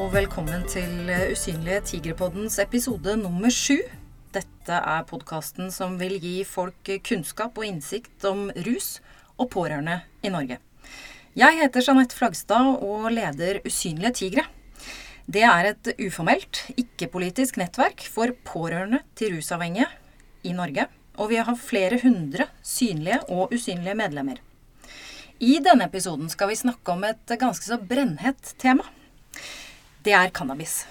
og velkommen til Usynlige tigrepoddens episode nummer sju. Dette er podkasten som vil gi folk kunnskap og innsikt om rus og pårørende i Norge. Jeg heter Jeanette Flagstad og leder Usynlige tigre. Det er et uformelt, ikke-politisk nettverk for pårørende til rusavhengige i Norge. Og vi har flere hundre synlige og usynlige medlemmer. I denne episoden skal vi snakke om et ganske så brennhett tema. Det er cannabis.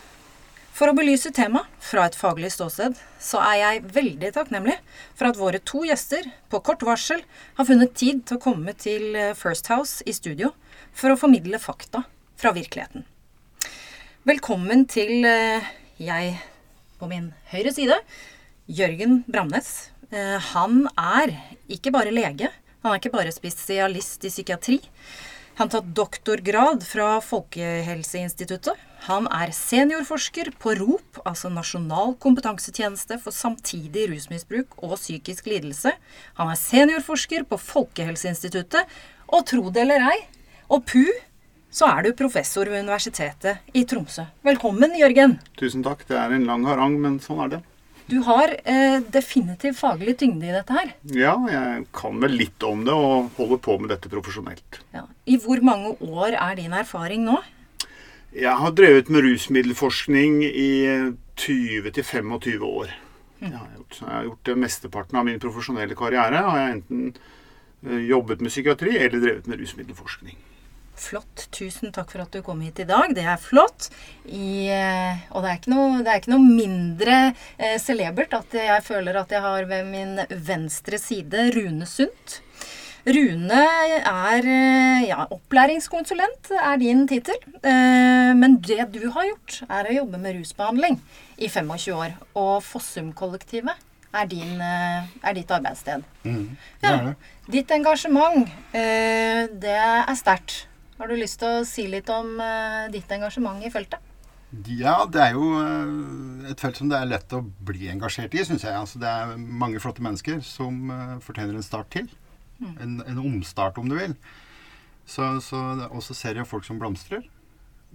For å belyse temaet fra et faglig ståsted, så er jeg veldig takknemlig for at våre to gjester på kort varsel har funnet tid til å komme til First House i studio for å formidle fakta fra virkeligheten. Velkommen til eh, jeg på min høyre side, Jørgen Bramnes. Eh, han er ikke bare lege, han er ikke bare spesialist i psykiatri. Han har tatt doktorgrad fra Folkehelseinstituttet. Han er seniorforsker på ROP, altså Nasjonal kompetansetjeneste for samtidig rusmisbruk og psykisk lidelse. Han er seniorforsker på Folkehelseinstituttet. Og tro det eller ei, og pu, så er du professor ved Universitetet i Tromsø. Velkommen, Jørgen. Tusen takk. Det er en lang harang, men sånn er det. Du har eh, definitivt faglig tyngde i dette her. Ja, jeg kan vel litt om det og holder på med dette profesjonelt. Ja. I hvor mange år er din erfaring nå? Jeg har drevet med rusmiddelforskning i 20-25 år. Jeg, har gjort, jeg har gjort mesteparten av min profesjonelle karriere. Har jeg enten eh, jobbet med psykiatri eller drevet med rusmiddelforskning. Flott. Tusen takk for at du kom hit i dag. Det er flott. I, eh, og det er, noe, det er, ikke noe, mindre eh, celebert at jeg føler at jeg har ved min venstre side Rune Sundt. Rune er eh, ja, opplæringskonsulent, er din tittel. Eh, men det du har gjort, er å jobbe med rusbehandling i 25 år. Og Fossum-kollektivet er, er ditt arbeidssted. Mm, det er det. Ja, ditt engasjement, det er sterkt. Har du lyst til å si litt om ditt engasjement i feltet? Ja, det er jo et felt som det er lett å bli engasjert i, syns jeg. Altså, det er mange flotte mennesker som fortjener en start til. Mm. En, en, omstart, om du vil. Så, så også ser jeg folk som blomstrer.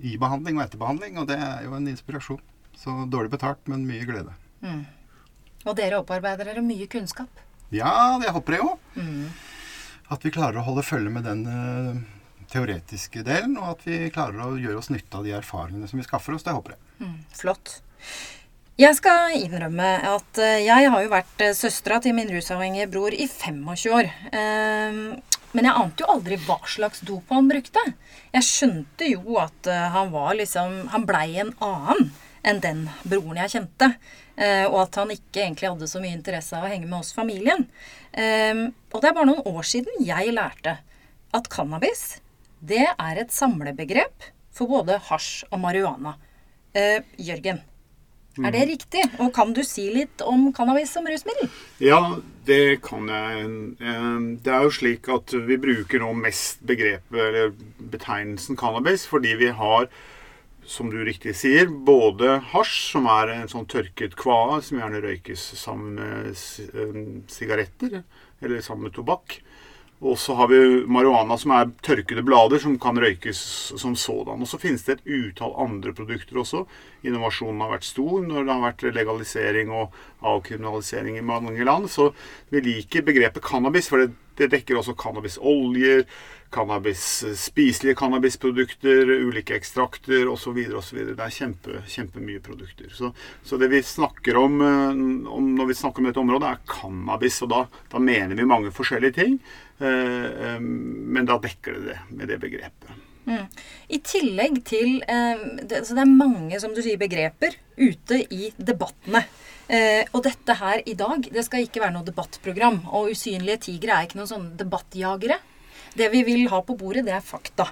I behandling og etter behandling, og det er jo en inspirasjon. Så dårlig betalt, men mye glede. Mm. Og dere opparbeider dere mye kunnskap? Ja, det håper jeg jo. Mm. At vi klarer å holde følge med den teoretiske delen, og at vi klarer å gjøre oss nytte av de erfaringene som vi skaffer oss. Det håper jeg. Mm, flott. Jeg skal innrømme at eh, jeg har jo vært eh, søstera til min rusavhengige bror i 25 år. Ehm, men jeg ante jo aldri hva slags dop han brukte. Jeg skjønte jo at eh, han var liksom Han blei en annen enn den broren jeg kjente. Og at han ikke egentlig hadde så mye interesse av å henge med oss familien. Ehm, og det er bare noen år siden jeg lærte at cannabis det er et samlebegrep for både hasj og marihuana. Eh, Jørgen, er det mm. riktig? Og kan du si litt om cannabis som rusmiddel? Ja, det kan jeg. Eh, det er jo slik at vi bruker nå mest begrepet, eller betegnelsen cannabis, fordi vi har som du riktig sier, både hasj, som er en sånn tørket kvae som gjerne røykes sammen med eh, sigaretter eller sammen med tobakk. Og så har vi marihuana, som er tørkede blader som kan røykes som sådan. Og så finnes det et utall andre produkter også. Innovasjonen har vært stor når det har vært legalisering og avkriminalisering i mange land. Så vi liker begrepet cannabis, for det, det dekker også cannabisoljer, cannabis, spiselige cannabisprodukter, ulike ekstrakter osv. Det er kjempe, kjempemye produkter. Så, så, det vi snakker om, eh, om, når vi snakker om dette området, er cannabis. Og da, da mener vi mange forskjellige ting, eh, eh, men da dekker det det med det begrepet. Mm. I tillegg til eh, det, Så det er mange, som du sier, begreper ute i debattene. Eh, og dette her i dag, det skal ikke være noe debattprogram. Og Usynlige tigre er ikke noen sånne debattjagere. Det vi vil ha på bordet, det er fakta.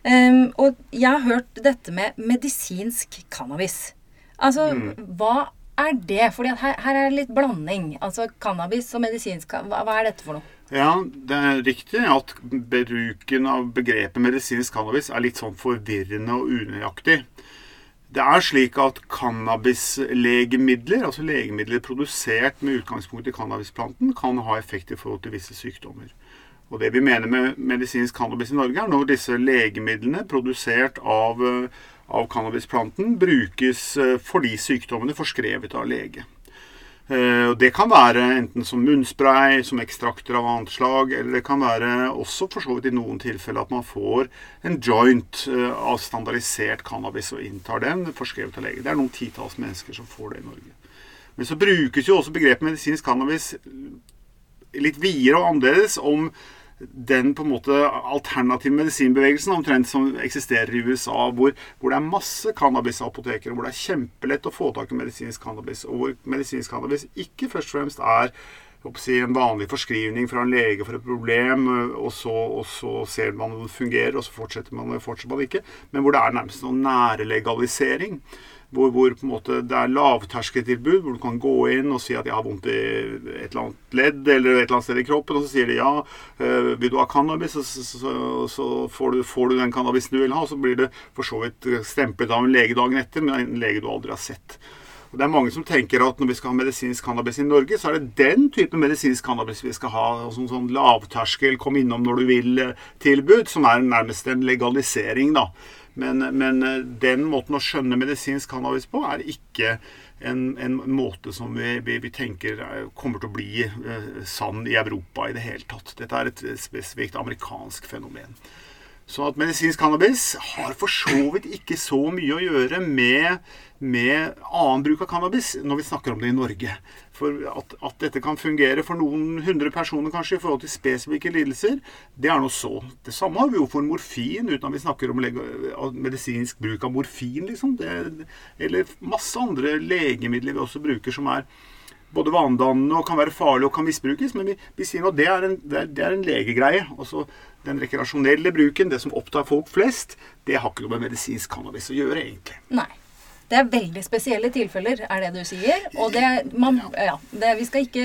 Um, og jeg har hørt dette med medisinsk cannabis. Altså, mm. hva er det? Fordi her, her, er det litt blanding. Altså cannabis og medisinsk hva, hva, er dette for noe? Ja, det er riktig at bruken av begrepet medisinsk cannabis er litt sånn forvirrende og unøyaktig. Det er slik at cannabislegemidler, altså legemidler produsert med utgangspunkt i cannabisplanten, kan ha effekt i forhold til visse sykdommer. Og Det vi mener med medisinsk cannabis i Norge, er når disse legemidlene produsert av, av cannabisplanten brukes fordi for de sykdommene forskrevet av lege. Eh, Det kan være enten som munnspray, som ekstrakter av annet slag, eller det kan være også for så vidt i noen tilfeller at man får en joint eh, av standardisert cannabis og inntar den forskrevet av lege. Det er noen titalls mennesker som får det i Norge. Men så brukes jo også begrepet medisinsk cannabis litt videre og annerledes om den på en måte alternative medisinbevegelsen omtrent som eksisterer i USA, hvor, hvor det er masse cannabisapoteker, hvor det er kjempelett å få tak i medisinsk cannabis, og hvor medisinsk cannabis ikke først og fremst er en vanlig forskrivning fra en lege for et problem, og så, og så ser man om det fungerer, og så fortsetter man, fortsetter man ikke, men hvor det er nærmest noen nære legalisering hvor, hvor det er lavterskeltilbud, hvor du kan gå inn og si at jeg har vondt i et eller annet ledd eller et eller annet sted i kroppen, og så sier de ja, øh, vil du ha cannabis, så, så, så får, du, får, du, den cannabisen du vil ha, og så blir det for så vidt stemplet av en lege dagen etter, men en lege du aldri har sett. Og Det er mange som tenker at når vi skal ha medisinsk cannabis i Norge, så er det den type medisinsk cannabis vi skal ha. Sånn, sånn lavterskel, kom innom når du vil-tilbud, eh, som er nærmest en legalisering. da. Men, men, eh, den måten å skjønne medisinsk cannabis på er ikke en, en måte som vi, vi, vi, tenker kommer til å bli sann i Europa i det hele tatt. Dette er et spesifikt amerikansk fenomen. Så at medisinsk cannabis har for så vidt ikke så mye å gjøre med, med annen bruk av cannabis når vi snakker om det i Norge. For at, at, dette kan fungere for noen hundre personer kanskje i forhold til spesifikke lidelser, det er nå så. Det samme har vi jo for morfin, uten at vi snakker om medisinsk bruk av morfin, liksom. Det, eller masse andre legemidler vi også bruker som er både vanedannende og kan være farlig og kan misbrukes. Men vi, vi sier nå det det det er en legegreie. Også den rekreasjonelle bruken, det som opptar folk flest, det har ikke noe med medisinsk cannabis å gjøre, egentlig. Nei. Det er veldig spesielle tilfeller, er det du sier. Og det, man, ja, det, vi skal ikke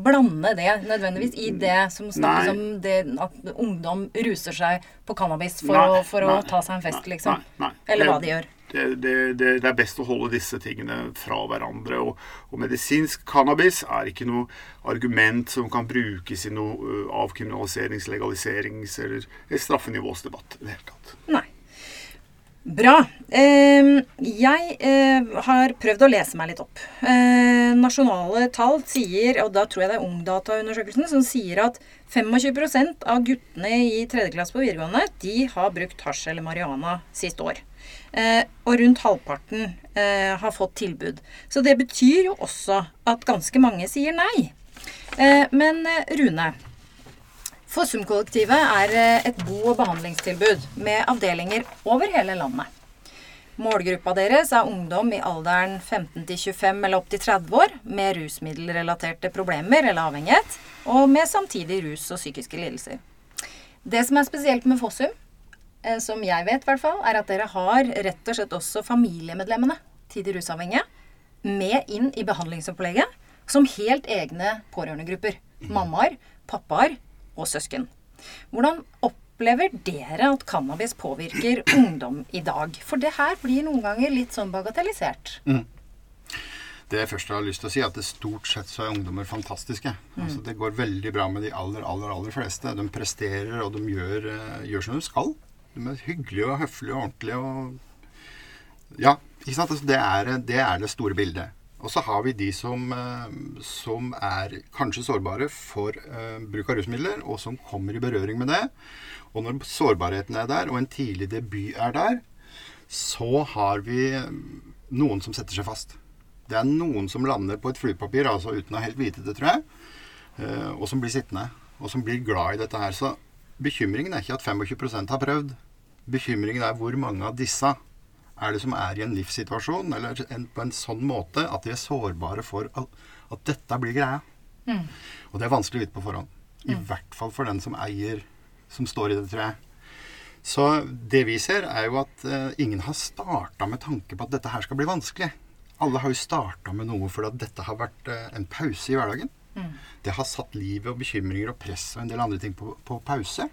blande det nødvendigvis i det som snakkes om det at ungdom ruser seg på cannabis for, nei, å, for nei, å, ta seg en fest, liksom. Nei, Eller hva de gjør det, det, det, er best å holde disse tingene fra hverandre. Og, og, medisinsk cannabis er ikke noe argument som kan brukes i noe avkriminaliserings-, legaliserings- eller, straffenivåsdebatt i det hele tatt. Nei. Bra. Jeg har prøvd å lese meg litt opp. Nasjonale tall sier, og da tror jeg det er Ungdata-undersøkelsen, som sier at 25 av guttene i tredje klasse på videregående de har brukt hasj eller marihuana sist år. Eh, og rundt halvparten eh, har fått tilbud. Så det betyr jo også at ganske mange sier nei. Eh, men Rune. Fossum-kollektivet er et bo- og behandlingstilbud med avdelinger over hele landet. Målgruppa deres er ungdom i alderen 15 til 25 eller opp til 30 år med rusmiddelrelaterte problemer eller avhengighet, og med samtidig rus og psykiske lidelser. Det som er spesielt med Fossum, som jeg vet, i hvert fall, er at dere har rett og slett også familiemedlemmene til de rusavhengige med inn i behandlingsopplegget som helt egne pårørendegrupper. Mammaer, pappaer og søsken. Hvordan opplever dere at cannabis påvirker ungdom i dag? For det her blir noen ganger litt sånn bagatellisert. Mm. Det jeg først har lyst til å si, er at det stort sett så er ungdommer fantastiske. Mm. Altså, det går veldig bra med de aller, aller, aller fleste. De presterer, og de gjør, uh, gjør som de skal. De er hyggelige og høflige og ordentlige og Ja, ikke sant? Altså, det, er, det, er, det store bildet. Og så har vi de som, eh, som er kanskje sårbare for uh, bruk av rusmidler, og som kommer i berøring med det. Og når sårbarheten er der, og en tidlig debut er der, så har vi noen som setter seg fast. Det er noen som lander på et flypapir, altså uten å helt vite det, tror jeg, og som blir sittende. Og som blir glad i dette her. Så bekymringen er ikke at 25% har prøvd. Bekymringen er hvor mange av disse er det som er i en livssituasjon eller en, på en sånn måte at de er sårbare for at, at dette blir greia. Mm. Og det er vanskelig å vite på forhånd. I mm. hvert fall for den som eier, som står i det, tror jeg. Så det vi ser, er jo at uh, ingen har starta med tanke på at dette her skal bli vanskelig. Alle har jo starta med noe fordi at dette har vært uh, en pause i hverdagen. Mm. Det har satt livet og bekymringer og press og en del andre ting på, på pause.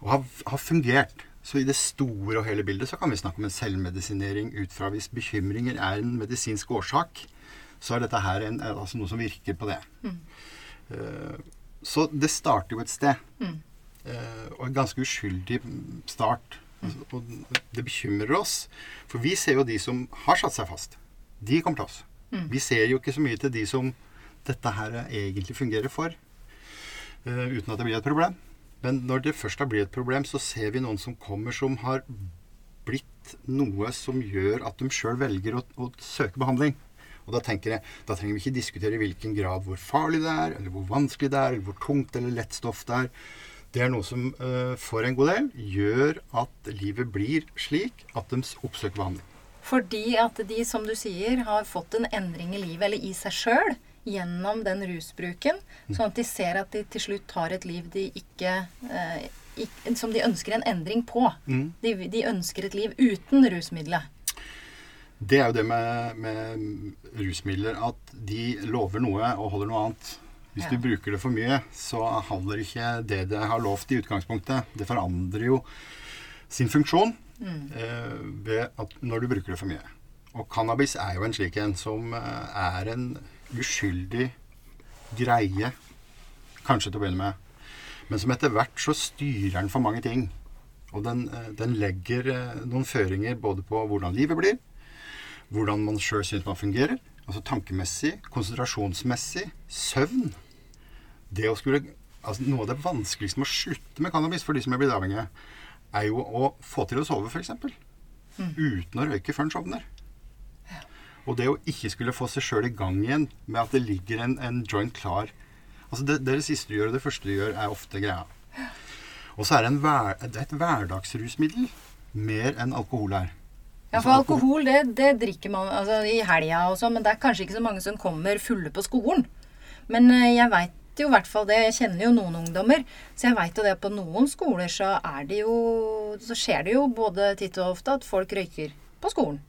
Og har, har, fungert. Så i det store og hele bildet så kan vi snakke om en selvmedisinering ut fra hvis bekymringer er en medisinsk årsak, så er dette her en, altså noe som virker på det. Mm. Uh, så det starter jo et sted. Mm. Uh, og en ganske uskyldig start. Mm. og det bekymrer oss. For vi ser jo de som har satt seg fast. De kommer til oss. Vi ser jo ikke så mye til de som dette her egentlig fungerer for, eh, uten at det blir et problem. Men når det først har blitt et problem, så ser vi noen som kommer som har blitt noe som gjør at de sjøl velger å, å søke behandling. Og da tenker jeg, da trenger vi ikke diskutere i hvilken grad hvor farlig det er, eller hvor vanskelig det er, eller hvor tungt eller lett stoff det er. Det er noe som eh, for en god del gjør at livet blir slik at de oppsøker behandling. Fordi at de, som du sier, har fått en endring i livet, eller i seg sjøl, gjennom den rusbruken. Sånn at de ser at de til slutt har et liv de ikke, eh, Som de ønsker en endring på. De, de ønsker et liv uten rusmiddelet. Det er jo det med, med rusmidler at de lover noe og holder noe annet. Hvis Ja. du bruker det for mye, så holder ikke det det har lovt i utgangspunktet. Det forandrer jo sin funksjon eh, ved at når du bruker det for mye. Og cannabis er jo en slik en som eh, er en uskyldig greie, kanskje til å begynne med. Men som etter hvert så styrer den for mange ting. Og den, eh, den legger eh, noen føringer både på hvordan livet blir, hvordan man sjøl syns man fungerer. Altså tankemessig, konsentrasjonsmessig, søvn. Det å skulle, altså Noe av det vanskeligste med å slutte med cannabis for de som er blitt avhengige, er jo å få til å sove, f.eks. Uten å røyke før en sovner. Og det å ikke skulle få seg sjøl i gang igjen med at det ligger en, en joint klar Altså det, det, det siste du gjør, og det første du gjør, er ofte greia. Og så er det, en hver, det er et hverdagsrusmiddel mer enn alkohol er. Ja, for alkohol, det, det drikker man altså, i helga og sånn, men det er kanskje ikke så mange som kommer fulle på skolen. Men eh, jeg veit jo i hvert fall det. Jeg kjenner jo noen ungdommer. Så jeg veit jo det at på noen skoler så er det jo Så skjer det jo både titt og ofte at folk røyker på skolen.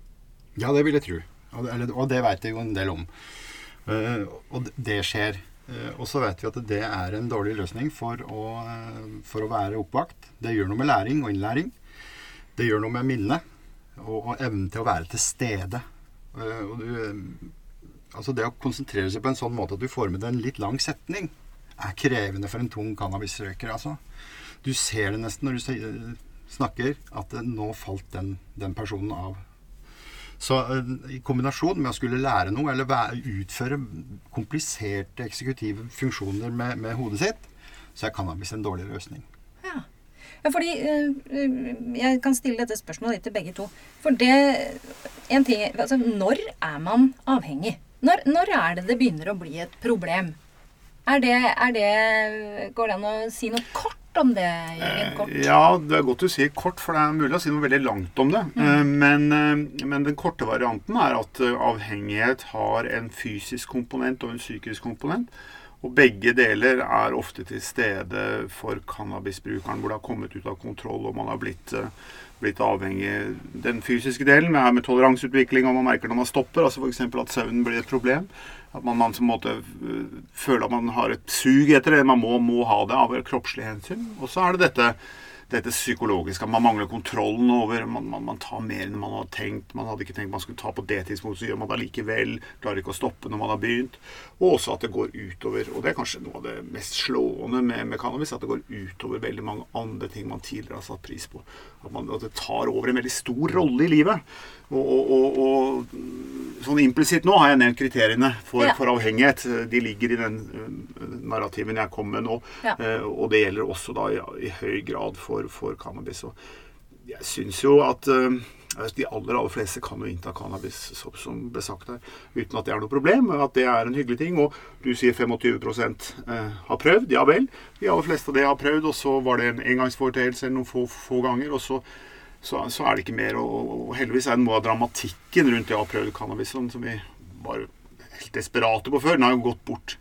Ja, det vil jeg tro. Og, eller, og det veit vi jo en del om. Uh, og det- skjer. Uh, og så vet vi at det er en dårlig løsning for å, eh, for å være oppvakt. Det gjør noe med læring og innlæring. Det gjør noe med minnet og, og evnen til å være til stede. Og du, altså det å konsentrere seg på en sånn måte at du får med deg en litt lang setning, er krevende for en tung cannabisrøyker. Altså. Du ser det nesten når du snakker, at nå falt den, den personen av så eh, i kombinasjon med å skulle lære noe, eller utføre kompliserte eksekutive funksjoner med, med hodet sitt, så er cannabis en dårlig løsning. Ja. fordi eh, Jeg kan stille dette spørsmålet litt til begge to. For det en ting, altså, Når er man avhengig? Når, når er det det begynner å bli et problem? Er det, er det Går det an å si noe kort om det, Jørgen? Kort? Ja, det er godt du sier kort, for det er mulig å si noe veldig langt om det. Mm. Men, eh, men den korte varianten er at eh, avhengighet har en fysisk komponent og en psykisk komponent. Og begge deler er ofte til stede for cannabisbrukeren, hvor det har kommet ut av kontroll og man har blitt, eh, blitt avhengig. Den fysiske delen med, med toleranseutvikling, og man merker når man stopper, altså f.eks. at søvnen blir et problem. At man, man måte øh, føler at man har et sug etter det. Man må, må ha det av kroppslige hensyn. Og så er det dette, dette psykologiske. Man mangler kontrollen over man, man, man tar mer enn man hadde tenkt. Man hadde ikke tenkt man skulle ta på det tidspunktet, så gjør man det likevel. Klarer ikke å stoppe når man har begynt. Og også at det går utover. Og det er kanskje noe av det mest slående med, med cannabis. At det går utover veldig mange andre ting man tidligere har satt pris på. At, man, at det tar over en veldig stor rolle i livet. Og, og, og, og sånn implisitt nå har jeg nevnt kriteriene for, Ja. for avhengighet. De ligger i den uh, narrativen jeg kom med nå. Ja. Eh, og det gjelder også da i, i høy grad for, for cannabis. Og jeg syns jo at eh, de aller aller fleste kan jo innta cannabis, som, ble sagt her, uten at det er noe problem. At det er en hyggelig ting. Og du sier 25 eh, har prøvd. Ja vel. De aller fleste av det har prøvd, og så var det en engangsforeteelse noen få, få ganger. og så så, så er det ikke mer. Og, og heldigvis er det noe av dramatikken rundt det prøvd cannabis som, som vi var helt desperate på før. Den har jo gått bort.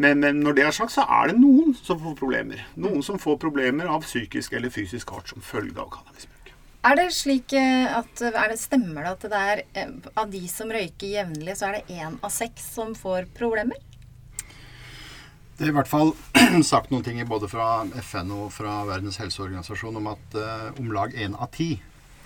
Men, men når det er sagt, så er det noen som får problemer. Noen som får problemer av psykisk eller fysisk art som følge av cannabisbruk. Er det slik eh, at er det, Stemmer det at det er eh, av de som røyker jevnlig, så er det én av seks som får problemer? Det er i hvert fall sagt noen ting både fra FN og fra Verdens helseorganisasjon om at uh, om lag én av ti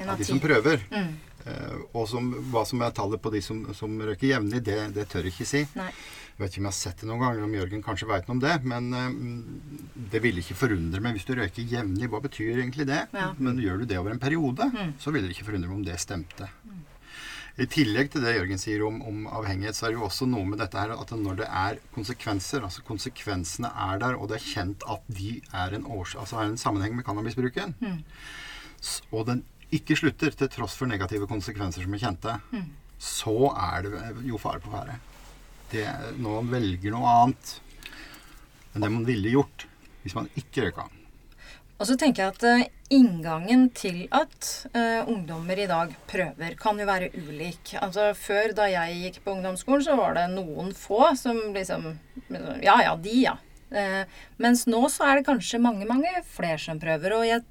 av de som prøver, Mm. uh, og som, hva som er tallet på de som, som røyker jevnlig, det, det tør jeg ikke si. Nei. Jeg vet ikke om jeg har sett det noen ganger, om Jørgen kanskje veit noe om det. Men eh, det ville ikke forundre meg hvis du røyker jevnlig. Hva betyr egentlig det? Ja. Men gjør du det over en periode, Mm. så ville det ikke forundre meg om det stemte. I tillegg til det Jørgen sier om, om avhengighet, så er det jo også noe med dette her at når det er konsekvenser, altså konsekvensene er der, og det er kjent at de er en, års, altså er en sammenheng med cannabisbruken, Mm. og den ikke slutter til tross for negative konsekvenser som er kjente, Mm. så er det jo fare på ferde. Det, når man velger noe annet enn det man ville gjort hvis man ikke røyka. Og så tenker jeg at eh, inngangen til at uh, ungdommer i dag prøver, kan jo være ulik. Altså Før, da jeg gikk på ungdomsskolen, så var det noen få som liksom Ja ja, de, ja. Uh, mens nå så er det kanskje mange, mange flere som prøver. Og jeg,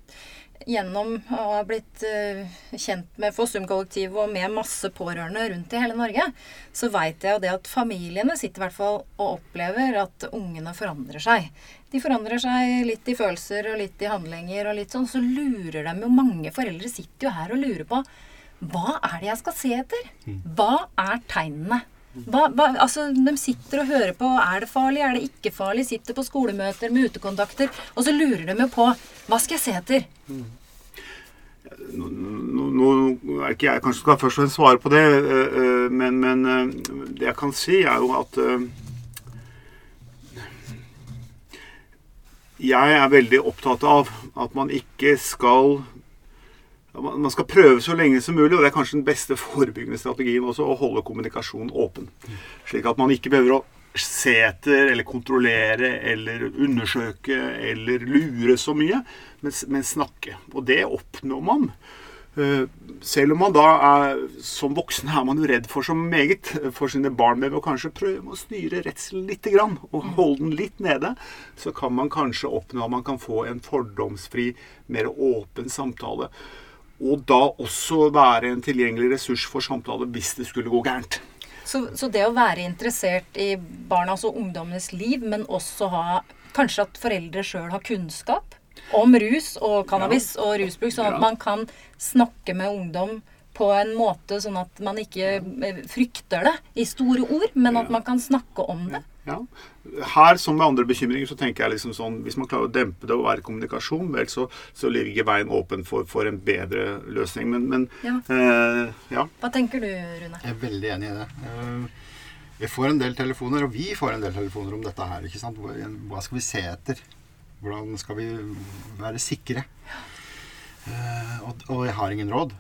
gjennom å ha blitt eh, kjent med Fossum-kollektivet og med masse pårørende rundt i hele Norge, så veit jeg jo det at familiene sitter i hvert fall og opplever at ungene forandrer seg. De forandrer seg litt i følelser og litt i handlinger og litt sånn. Så lurer de jo Mange foreldre sitter jo her og lurer på hva er det jeg skal se etter? Hva er tegnene? Hva, hva, altså, de sitter og hører på er det farlig, er det ikke farlig, sitter på skolemøter med utekontakter, og så lurer de jo på hva skal jeg se etter? Nå, nå, nå er ikke jeg kanskje skal først og fremst svare på det, øh, øh, men, men øh, det jeg kan si, er jo at Jeg er veldig opptatt av at man ikke skal man skal prøve så lenge som mulig, og det er kanskje den beste forebyggende strategien også, å holde kommunikasjonen åpen. Slik at man ikke behøver å se etter eller kontrollere eller undersøke eller lure så mye, men, men snakke. Og det oppnår man. Eh, Selv om man da er som voksen er man jo redd for så meget for sine barn med å kanskje prøve å styre redselen litt og holde den litt nede, så kan man kanskje oppnå at man kan få en fordomsfri, mer åpen samtale. Og da også være en tilgjengelig ressurs for samtale hvis det skulle gå gærent. Så, så det å være interessert i barnas og ungdommenes liv, men også ha Kanskje at foreldre sjøl har kunnskap om rus og cannabis og rusbruk, sånn at Ja. man kan snakke med ungdom på en måte sånn at man ikke eh, frykter det i store ord, men at man kan snakke om det. Ja. Her, som med andre bekymringer, så tenker jeg liksom sånn Hvis man klarer å dempe det og være kommunikasjon, vel, så, så ligger veien åpen for, for en bedre løsning. Men, men Ja. eh, ja. Hva tenker du, Rune? Jeg er veldig enig i det. Eh, Jeg får en del telefoner, og vi får en del telefoner om dette her. ikke sant? Hva hva skal vi se etter? Hvordan skal vi være sikre? Eh, og, og jeg har ingen råd.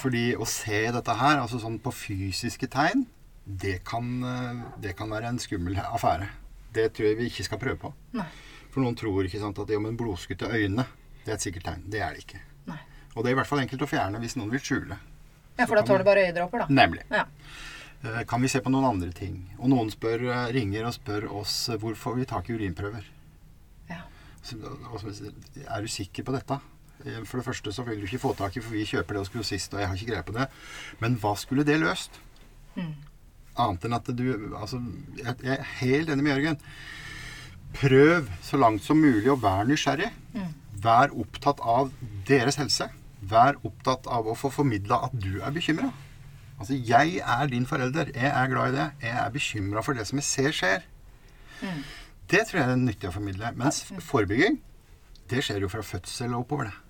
Fordi å se dette her, altså sånn på fysiske tegn, det kan, eh, det kan være en skummel affære. Det tror jeg vi ikke skal prøve på. Nei. For noen tror ikke sant, at det om en blodskutte øyne, det er et sikkert tegn. Det er det ikke. Nei. Og det er i hvert fall enkelt å fjerne hvis noen vil skjule. Ja, for da tåler bare øyedråper, da. Nemlig. Ja. Eh, Kan vi se på noen andre ting? Og noen spør, eh, ringer og spør oss hvorfor vi tar ikke urinprøver. Ja. Så, og så sier jeg, er du sikker på dette? Eh, For det første så vil du ikke få tak i, for vi kjøper det hos grossist, og jeg har ikke greie på det. Men hva skulle det løst? Mm. Annet enn at du Altså, jeg, jeg er helt enig med Jørgen. Prøv så langt som mulig å være nysgjerrig. Mm. Vær opptatt av deres helse. Vær opptatt av å få formidla at du er bekymra. Altså, jeg er din forelder. Jeg er glad i det. Jeg er bekymra for det som jeg ser skjer. Mm. Det tror jeg er nyttig å formidle. Mens forebygging, det skjer jo fra fødsel og oppover, det.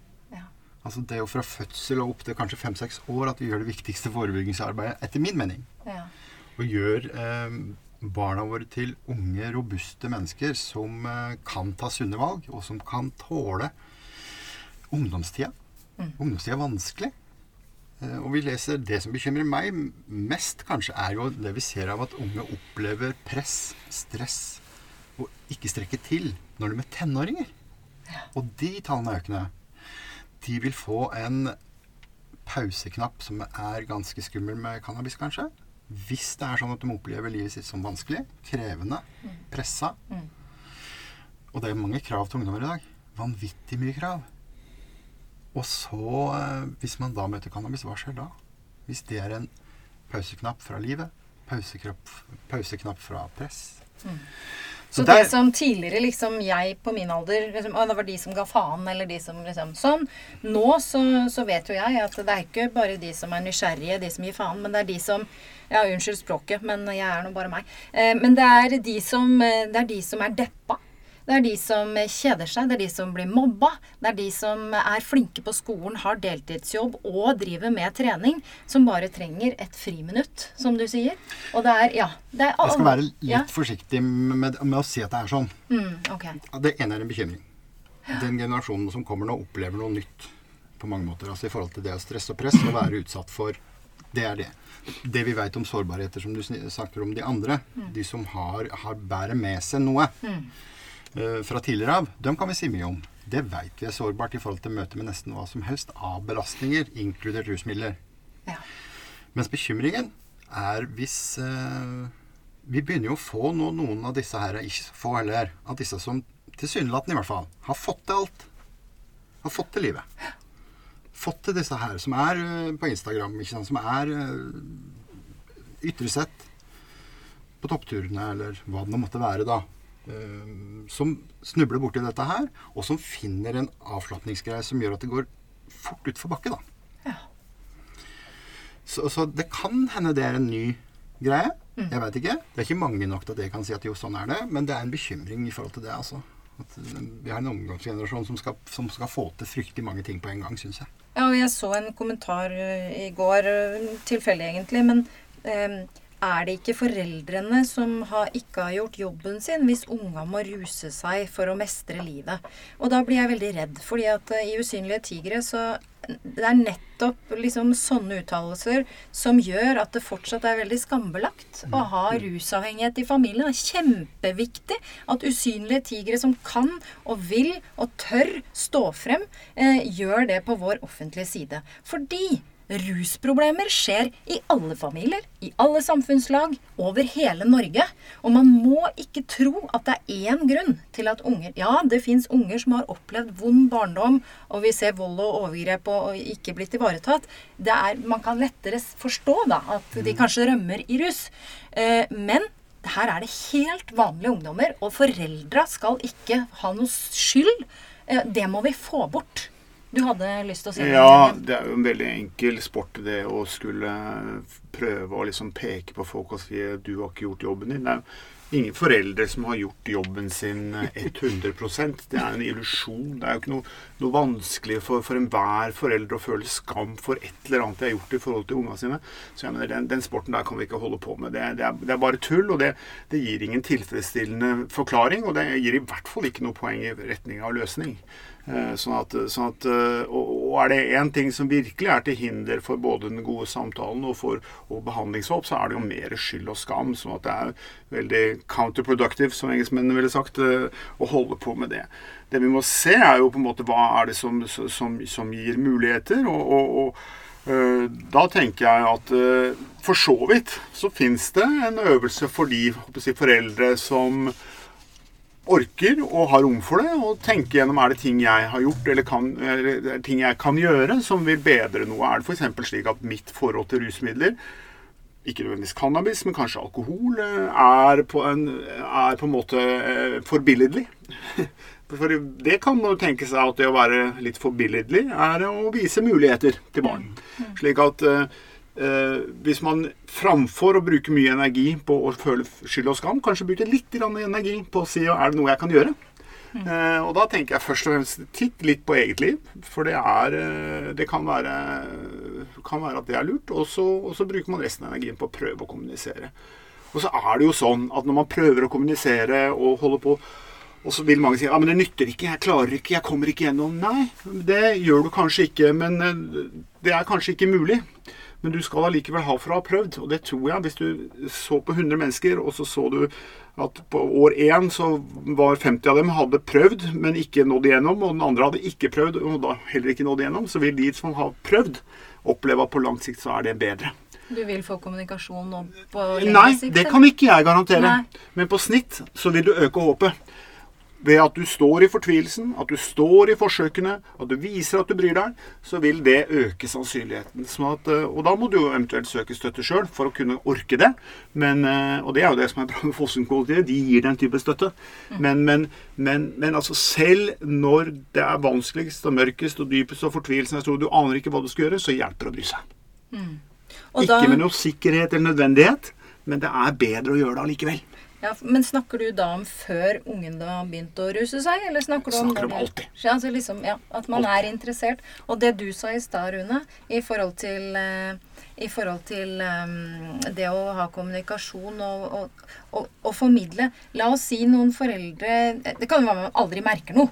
Ja. Altså Det er jo fra fødsel og opp til kanskje fem-seks år at vi gjør det viktigste forebyggingsarbeidet, etter min mening. Ja. Og gjør eh, barna våre til unge, robuste mennesker som eh, kan ta sunne valg, og som kan tåle ungdomstida. Mm. Ungdomstida er vanskelig. Eh, og vi leser Det som bekymrer meg mest, kanskje, er jo det vi ser av at unge opplever press, stress og ikke strekker til når de er tenåringer. Og de tallene er økende. De vil få en pauseknapp som er ganske skummel med cannabis, kanskje. Hvis det er sånn at de opplever livet sitt som vanskelig, krevende, pressa. Mm. Og det er mange krav til ungdommer i dag. Vanvittig mye krav. Og så, eh, hvis man da møter cannabis, hva skjer da? Hvis det er en pauseknapp fra livet, pauseknapp, pauseknapp fra press, Mm. Så Der- det som tidligere liksom jeg på min alder liksom, å, Det var de som ga faen, eller de som liksom sånn. Nå så, så vet jo jeg at det er ikke bare de som er nysgjerrige, de som gir faen, men det er de som Ja, unnskyld språket, men jeg er nå bare meg. Eh, men det er de som eh, Det er de som er deppa. Det er de som kjeder seg, det er de som blir mobba. Det er de som er flinke på skolen, har deltidsjobb og driver med trening, som bare trenger et friminutt, som du sier. Og det er Ja. Det er Jeg skal være litt ja. forsiktig med, med å si at det er sånn. Mm, okay. Det ene er en bekymring. Den generasjonen som kommer nå, opplever noe nytt på mange måter. Altså I forhold til det å stress og press og være utsatt for Det er det. Det vi vet om sårbarheter, som du snakker om de andre, de som har, har bærer med seg noe eh, fra tidligere av, dem kan vi si mye om. Det vet vi er sårbart i forhold til møte med nesten hva som helst av belastninger, inkludert rusmidler. Ja. Mens bekymringen er hvis eh, Vi begynner jo å få nå noen av disse her, ikke så få heller, av disse som tilsynelatende i hvert fall har fått til alt. Har fått til livet. Fått til disse her som er eh, på Instagram, ikke sant, som er uh, ytre sett på toppturene, eller hva det nå måtte være, da. Eh, som snubler borti dette her, og som finner en avslapningsgreie som gjør at det går fort utfor bakke, da. Ja. Så, så det kan hende det er en ny greie. Jeg veit ikke. Det er ikke mange nok til at jeg kan si at jo, sånn er det. Men det er en bekymring i forhold til det, altså. At eh, vi har en omgangsgenerasjon som skal, som skal få til fryktelig mange ting på en gang, syns jeg. Ja, og jeg så en kommentar eh, i går, tilfeldig egentlig, men eh, er det ikke foreldrene som har, ikke har gjort jobben sin hvis unga må ruse seg for å mestre livet? Og da blir jeg veldig redd, fordi at eh, i Usynlige tigre så det er nettopp liksom sånne uttalelser som gjør at det fortsatt er veldig skambelagt å ha rusavhengighet i familien. Det er kjempeviktig at usynlige tigre som kan og vil og tør stå frem, eh, gjør det på vår offentlige side. Fordi rusproblemer skjer i alle familier, i alle samfunnslag, over hele Norge. Og man må ikke tro at det er én grunn til at unger Ja, det fins unger som har opplevd vond barndom, og vi ser vold og overgrep og, og ikke blitt ivaretatt. Det er, man kan lettere forstå da at de kanskje rømmer i rus. Eh, men her er det helt vanlige ungdommer, og foreldra skal ikke ha noe skyld. Eh, det må vi få bort. Du hadde lyst til å si det. Ja, det er jo en veldig enkel sport det å skulle prøve å liksom peke på folk og si du har ikke gjort jobben din. Det er jo ingen foreldre som har gjort jobben sin 100% Det er en illusjon. Det er jo ikke noe, noe vanskelig for, for enhver forelder å føle skam for et eller annet de har gjort i forhold til ungene sine. Så jeg mener, den, den sporten der kan vi ikke holde på med. Det, det, er, det er bare tull, og det, det gir ingen tilfredsstillende forklaring. Og det gir i hvert fall ikke noe poeng i retning av løsning. Eh, Sånn at, sånn at, eh, og, og er det én ting som virkelig er til hinder for både den gode samtalen og for behandlingshåp, så er det jo mer skyld og skam. Sånn at det er veldig counterproductive, som engelskmennene ville sagt, eh, å holde på med det. Det vi må se, er jo på en måte hva er det som, som, som gir muligheter. og, og, da tenker jeg at for så vidt så fins det en øvelse for de si, foreldre som orker og har rom for det, og tenke gjennom er det ting jeg har gjort eller, kan, eller er ting jeg kan gjøre som vil bedre noe. Er det f.eks. slik at mitt forhold til rusmidler, ikke nødvendigvis cannabis, men kanskje alkohol, er på en, er på en måte eh, forbilledlig? For det kan man tenke seg at det å være litt forbilledlig er å vise muligheter til barn. Slik at eh, hvis man framfor å bruke mye energi på å føle skyld og skam, kanskje bruke litt energi på å si er det noe jeg kan gjøre. Eh, og da tenker jeg først og fremst titt litt på eget liv. For det er eh, Det kan være, kan være at det er lurt. Og så, bruker man resten av energien på å prøve å kommunisere. Og så er det jo sånn at når man prøver å kommunisere og holde på og så vil mange si ja, men det nytter ikke, jeg klarer ikke, jeg kommer ikke gjennom. Nei, det gjør du kanskje ikke, men eh, det er kanskje ikke mulig. Men du skal allikevel ha for å ha prøvd, og det tror jeg. Hvis du så på 100 mennesker, og så så du at på år én så var 50 av dem hadde prøvd, men ikke nådd igjennom, og den andre hadde ikke prøvd, og da heller ikke nådd igjennom, så vil de som har prøvd, oppleve at på lang sikt så er det bedre. Du vil få kommunikasjon nå på lengre Nei, det kan ikke jeg garantere. Nei. Men på snitt så vil du øke håpet. Ved at du står i fortvilelsen, at du står i forsøkene, at du viser at du bryr deg, så vil det øke sannsynligheten. Sånn at, eh, og da må du jo eventuelt søke støtte sjøl for å kunne orke det. Men, eh, og det er jo det som er bra med Fossum-kollektivet. De gir den type støtte. Men, men, men, men, altså selv når det er vanskeligst og mørkest og dypest og fortvilelsen er stor, du aner ikke hva du skal gjøre, så hjelper det å bry seg. Mm. Ikke da, med noe sikkerhet eller nødvendighet, men det er bedre å gjøre det allikevel. Ja, Men snakker du da om før ungen da begynte å ruse seg? Eller snakker du om Snakker om alltid. Ja, altså liksom, ja, at man alltid. er interessert. Og det du sa i stad, Rune, i forhold til, uh, i forhold til um, det å ha kommunikasjon og, og, og, og, formidle La oss si noen foreldre Det kan jo være man aldri merker noe.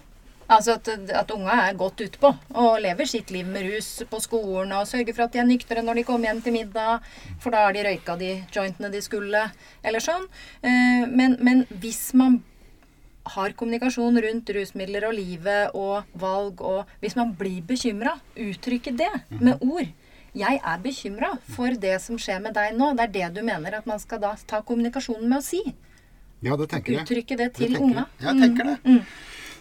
Altså at, at unga er godt utpå og lever sitt liv med rus på skolen og sørger for at de er nyktre når de kommer hjem til middag, for da har de røyka de jointene de skulle, eller sånn. Eh, men, men hvis man har kommunikasjon rundt rusmidler og livet og valg, og hvis man blir bekymra, uttrykke det med ord. Jeg er bekymra for det som skjer med deg nå. Det er det du mener at man skal da ta kommunikasjonen med å si. Ja, det tenker jeg. Uttrykke det til unga. Jeg tenker det. Mm.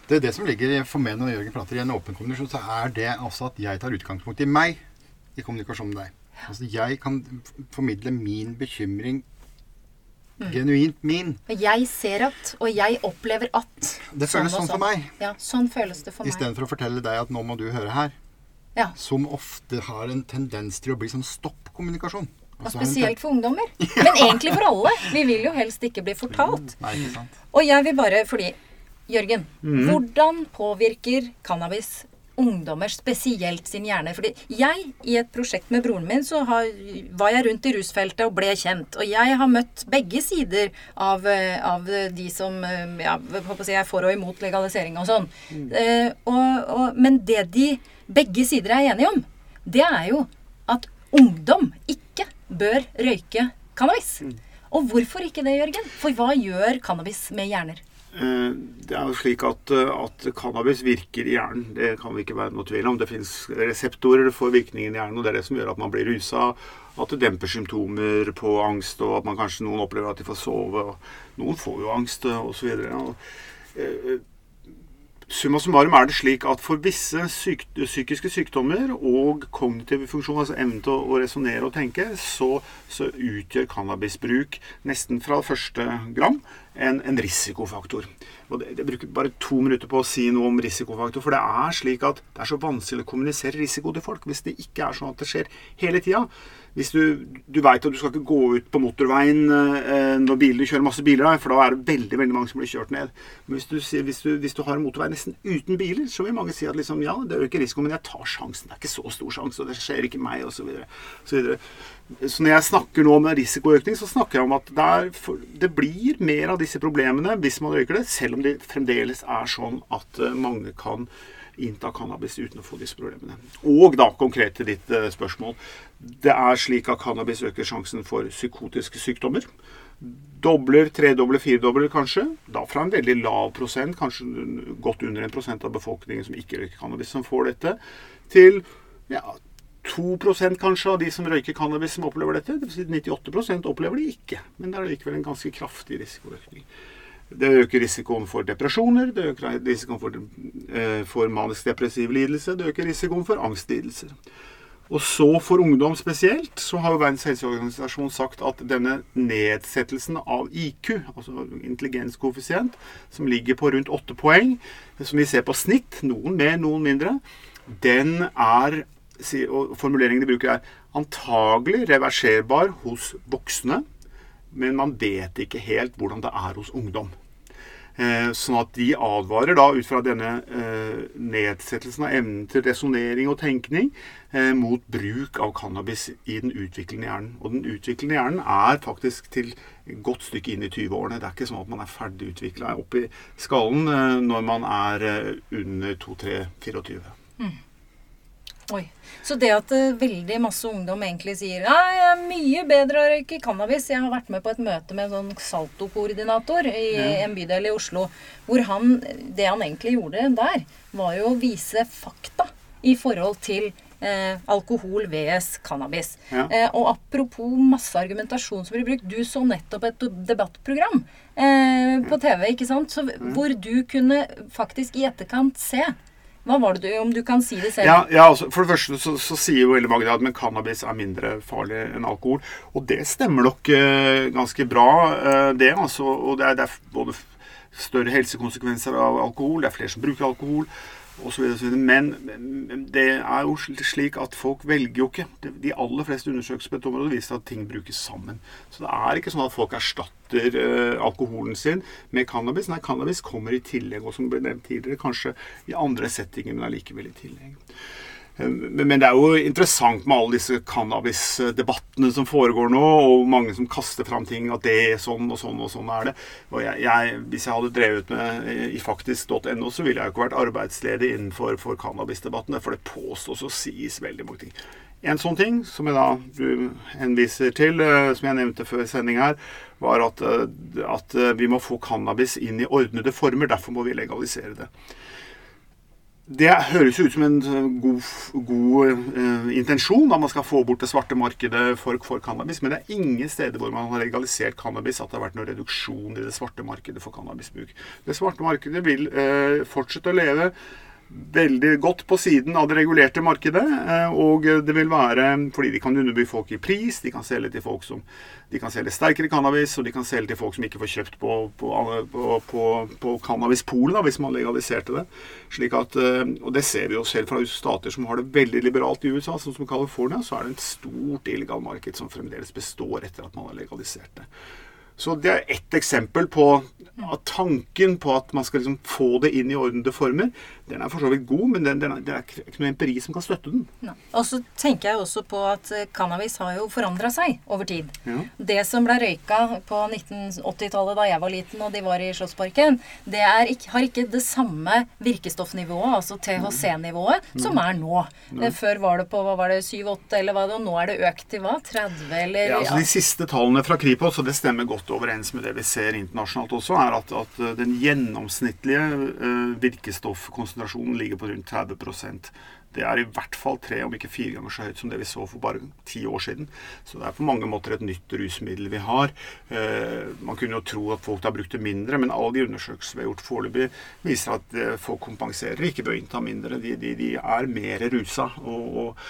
Det er det som ligger for meg når Jørgen prater i en åpen kommunikasjon, så er det altså at jeg tar utgangspunkt i meg i kommunikasjon med deg. Altså Jeg kan formidle min bekymring mm. genuint min. Jeg ser at, og jeg opplever at. Det føles sånn, sånn for meg. Ja, sånn føles det for meg. Istedenfor å fortelle deg at nå må du høre her. Ja. Som ofte har en tendens til å bli sånn stopp-kommunikasjon. Og spesielt for ungdommer. Men egentlig for alle. Vi vil jo helst ikke bli fortalt. Nei, ikke sant. Og jeg vil bare, fordi Jørgen, mm. hvordan påvirker cannabis ungdommer, spesielt sin hjerne? Fordi jeg, i et prosjekt med broren min, så har, var jeg rundt i rusfeltet og ble kjent. Og jeg har møtt begge sider av, av de som ja, jeg er for og imot legalisering og sånn. Mm. Eh, og, og, men det de begge sider er enige om, det er jo at ungdom ikke bør røyke cannabis. Mm. Og hvorfor ikke det, Jørgen? For hva gjør cannabis med hjerner? Eh, det er jo slik at, eh, at, cannabis virker i hjernen. Det kan vi ikke være noe tvil om. Det fins reseptorer for virkningen i hjernen, og det er det som gjør at man blir rusa. At det demper symptomer på angst, og at man kanskje noen opplever at de får sove. og Noen får jo angst, osv. Summa summarum er det slik at for visse syk psykiske sykdommer og kognitive funksjoner, altså evnen til å, resonnere og tenke, så, så, utgjør cannabisbruk nesten fra første gram en, en risikofaktor. Og det, Jeg bruker bare to minutter på å si noe om risikofaktor, for det er slik at det er så vanskelig å kommunisere risiko til folk hvis det ikke er sånn at det skjer hele tida. Hvis du, du veit at du skal ikke gå ut på motorveien eh, når bilene kjører masse biler for da er det veldig veldig mange som blir kjørt ned. Men hvis du, hvis du, hvis du har en motorvei nesten uten biler, så vil mange si at liksom, ja, det øker risikoen, men jeg tar sjansen. Det er ikke så stor sjanse, og det skjer ikke meg, osv. Så, videre. så når jeg snakker nå om risikoøkning, så snakker jeg om at det, er, det blir mer av disse problemene hvis man røyker det, selv om det fremdeles er sånn at eh, mange kan innta cannabis uten å få disse problemene. Og da konkret til ditt uh, spørsmål. Det er slik at cannabis øker sjansen for psykotiske sykdommer. Dobler, tredobler, firedobler kanskje. Da fra en veldig lav prosent, kanskje godt under en prosent av befolkningen som ikke røyker cannabis, som får dette, til ja, 2% kanskje av de som røyker cannabis, som opplever dette. Det si 98% opplever det ikke. Men det er likevel en ganske kraftig risikoøkning. Det øker risikoen for depresjoner, det øker risikoen for, eh, for manisk-depressiv lidelse, det øker risikoen for angstlidelser. Og så for ungdom spesielt, så har jo Verdens helseorganisasjon sagt at denne nedsettelsen av IQ, altså intelligenskoeffisient, som ligger på rundt åtte poeng, som vi ser på snitt, noen mer, noen mindre, den er og Formuleringen de bruker, er antagelig reverserbar hos voksne men man vet ikke helt hvordan det er hos ungdom. Eh, sånn at de advarer da ut fra denne eh, nedsettelsen av evnen til resonnering og tenkning eh, mot bruk av cannabis i den utviklende hjernen. Og den utviklende hjernen er faktisk til godt stykke inn i 20-årene. Det er ikke sånn at man er ferdig utvikla oppi skallen når man er under 2-3-24. Mm. Oi. Så det at uh, veldig masse ungdom egentlig sier ja, jeg er mye bedre å røyke cannabis Jeg har vært med på et møte med en sånn saltokoordinator i ja. en bydel i Oslo. Hvor han Det han egentlig gjorde der, var jo å vise fakta i forhold til Eh, alkohol vs cannabis. Ja. Eh, og apropos masse argumentasjon som blir brukt. Du så nettopp et debattprogram eh, på TV, ikke sant? Så, hvor du kunne faktisk i etterkant se hva var det du, Om du kan si det selv? Ja, ja altså, For det første så, så sier jo veldig mange at men cannabis er mindre farlig enn alkohol. Og det stemmer nok eh, ganske bra, eh, det. altså. Og det er, det er både større helsekonsekvenser av alkohol, det er flere som bruker alkohol osv. Men det er jo slik at folk velger jo ikke. De- aller fleste undersøkelser på dette området viser at ting brukes sammen. Så det er ikke sånn at folk erstatter eh, alkoholen sin med cannabis. Nei, cannabis kommer i tillegg, og som ble nevnt tidligere, kanskje i andre settinger, men allikevel i tillegg. Eh, Men det er jo interessant med alle disse cannabisdebattene som foregår nå, og mange som kaster fram ting at det er sånn og sånn og sånn er det. Og jeg, jeg, hvis jeg hadde drevet med eh, i faktisk.no, så ville jeg jo ikke vært arbeidsledig innenfor for cannabisdebattene, for det påstås og sies veldig mange ting. En sånn ting som jeg da henviser til, eh, som jeg nevnte før sending her, var at, at vi må få cannabis inn i ordnede former. Derfor må vi legalisere det. Det høres jo ut som en eh, god, god uh, intensjon, at man skal få bort det svarte markedet for, for cannabis. Men det er ingen steder hvor man har legalisert cannabis at det har vært noen reduksjon i det svarte markedet for cannabisbruk. Det svarte markedet vil uh, fortsette å leve veldig godt på siden av det regulerte markedet. eh, Og det vil være fordi de kan underby folk i pris, de kan selge til folk som de kan selge sterkere cannabis, og de kan selge til folk som ikke får kjøpt på, på, på, på, på cannabispolet, da, hvis man legaliserte det. Slik at, eh, og det ser vi jo selv fra stater som har det veldig liberalt i USA, sånn som California, så er det et stort illegal marked som fremdeles består etter at man har legalisert det. Så det er ett eksempel på at tanken på at man skal liksom få det inn i ordnede former, den er for så vidt god, men den, den er, det er ikke noe empiri som kan støtte den. Ja. Og så tenker jeg også på at eh, cannabis har jo forandra seg over tid. Ja. Det som ble røyka på 1980-tallet da jeg var liten og de var i Slottsparken, det ikke, har ikke det samme virkestoffnivået, altså THC-nivået, som er nå. Eh, Før var det på hva var det, 7-8 eller hva det og nå er det økt til hva? 30 eller Ja, altså De siste tallene fra Kripos, og det stemmer godt overens med det vi ser internasjonalt også, er at, at eh, den gjennomsnittlige uh, virkestoffkonsentrasjonen ligger på rundt 30% Det er i hvert fall tre, om ikke fire ganger så høyt som det vi så for bare ti år siden. Så det er på mange måter et nytt rusmiddel vi har. Eh, man kunne jo tro at folk har brukt det mindre, men alle de undersøkelser vi har gjort foreløpig, viser at eh, folk kompenserer ikke ved å innta mindre. De, de, de er mer rusa. og, og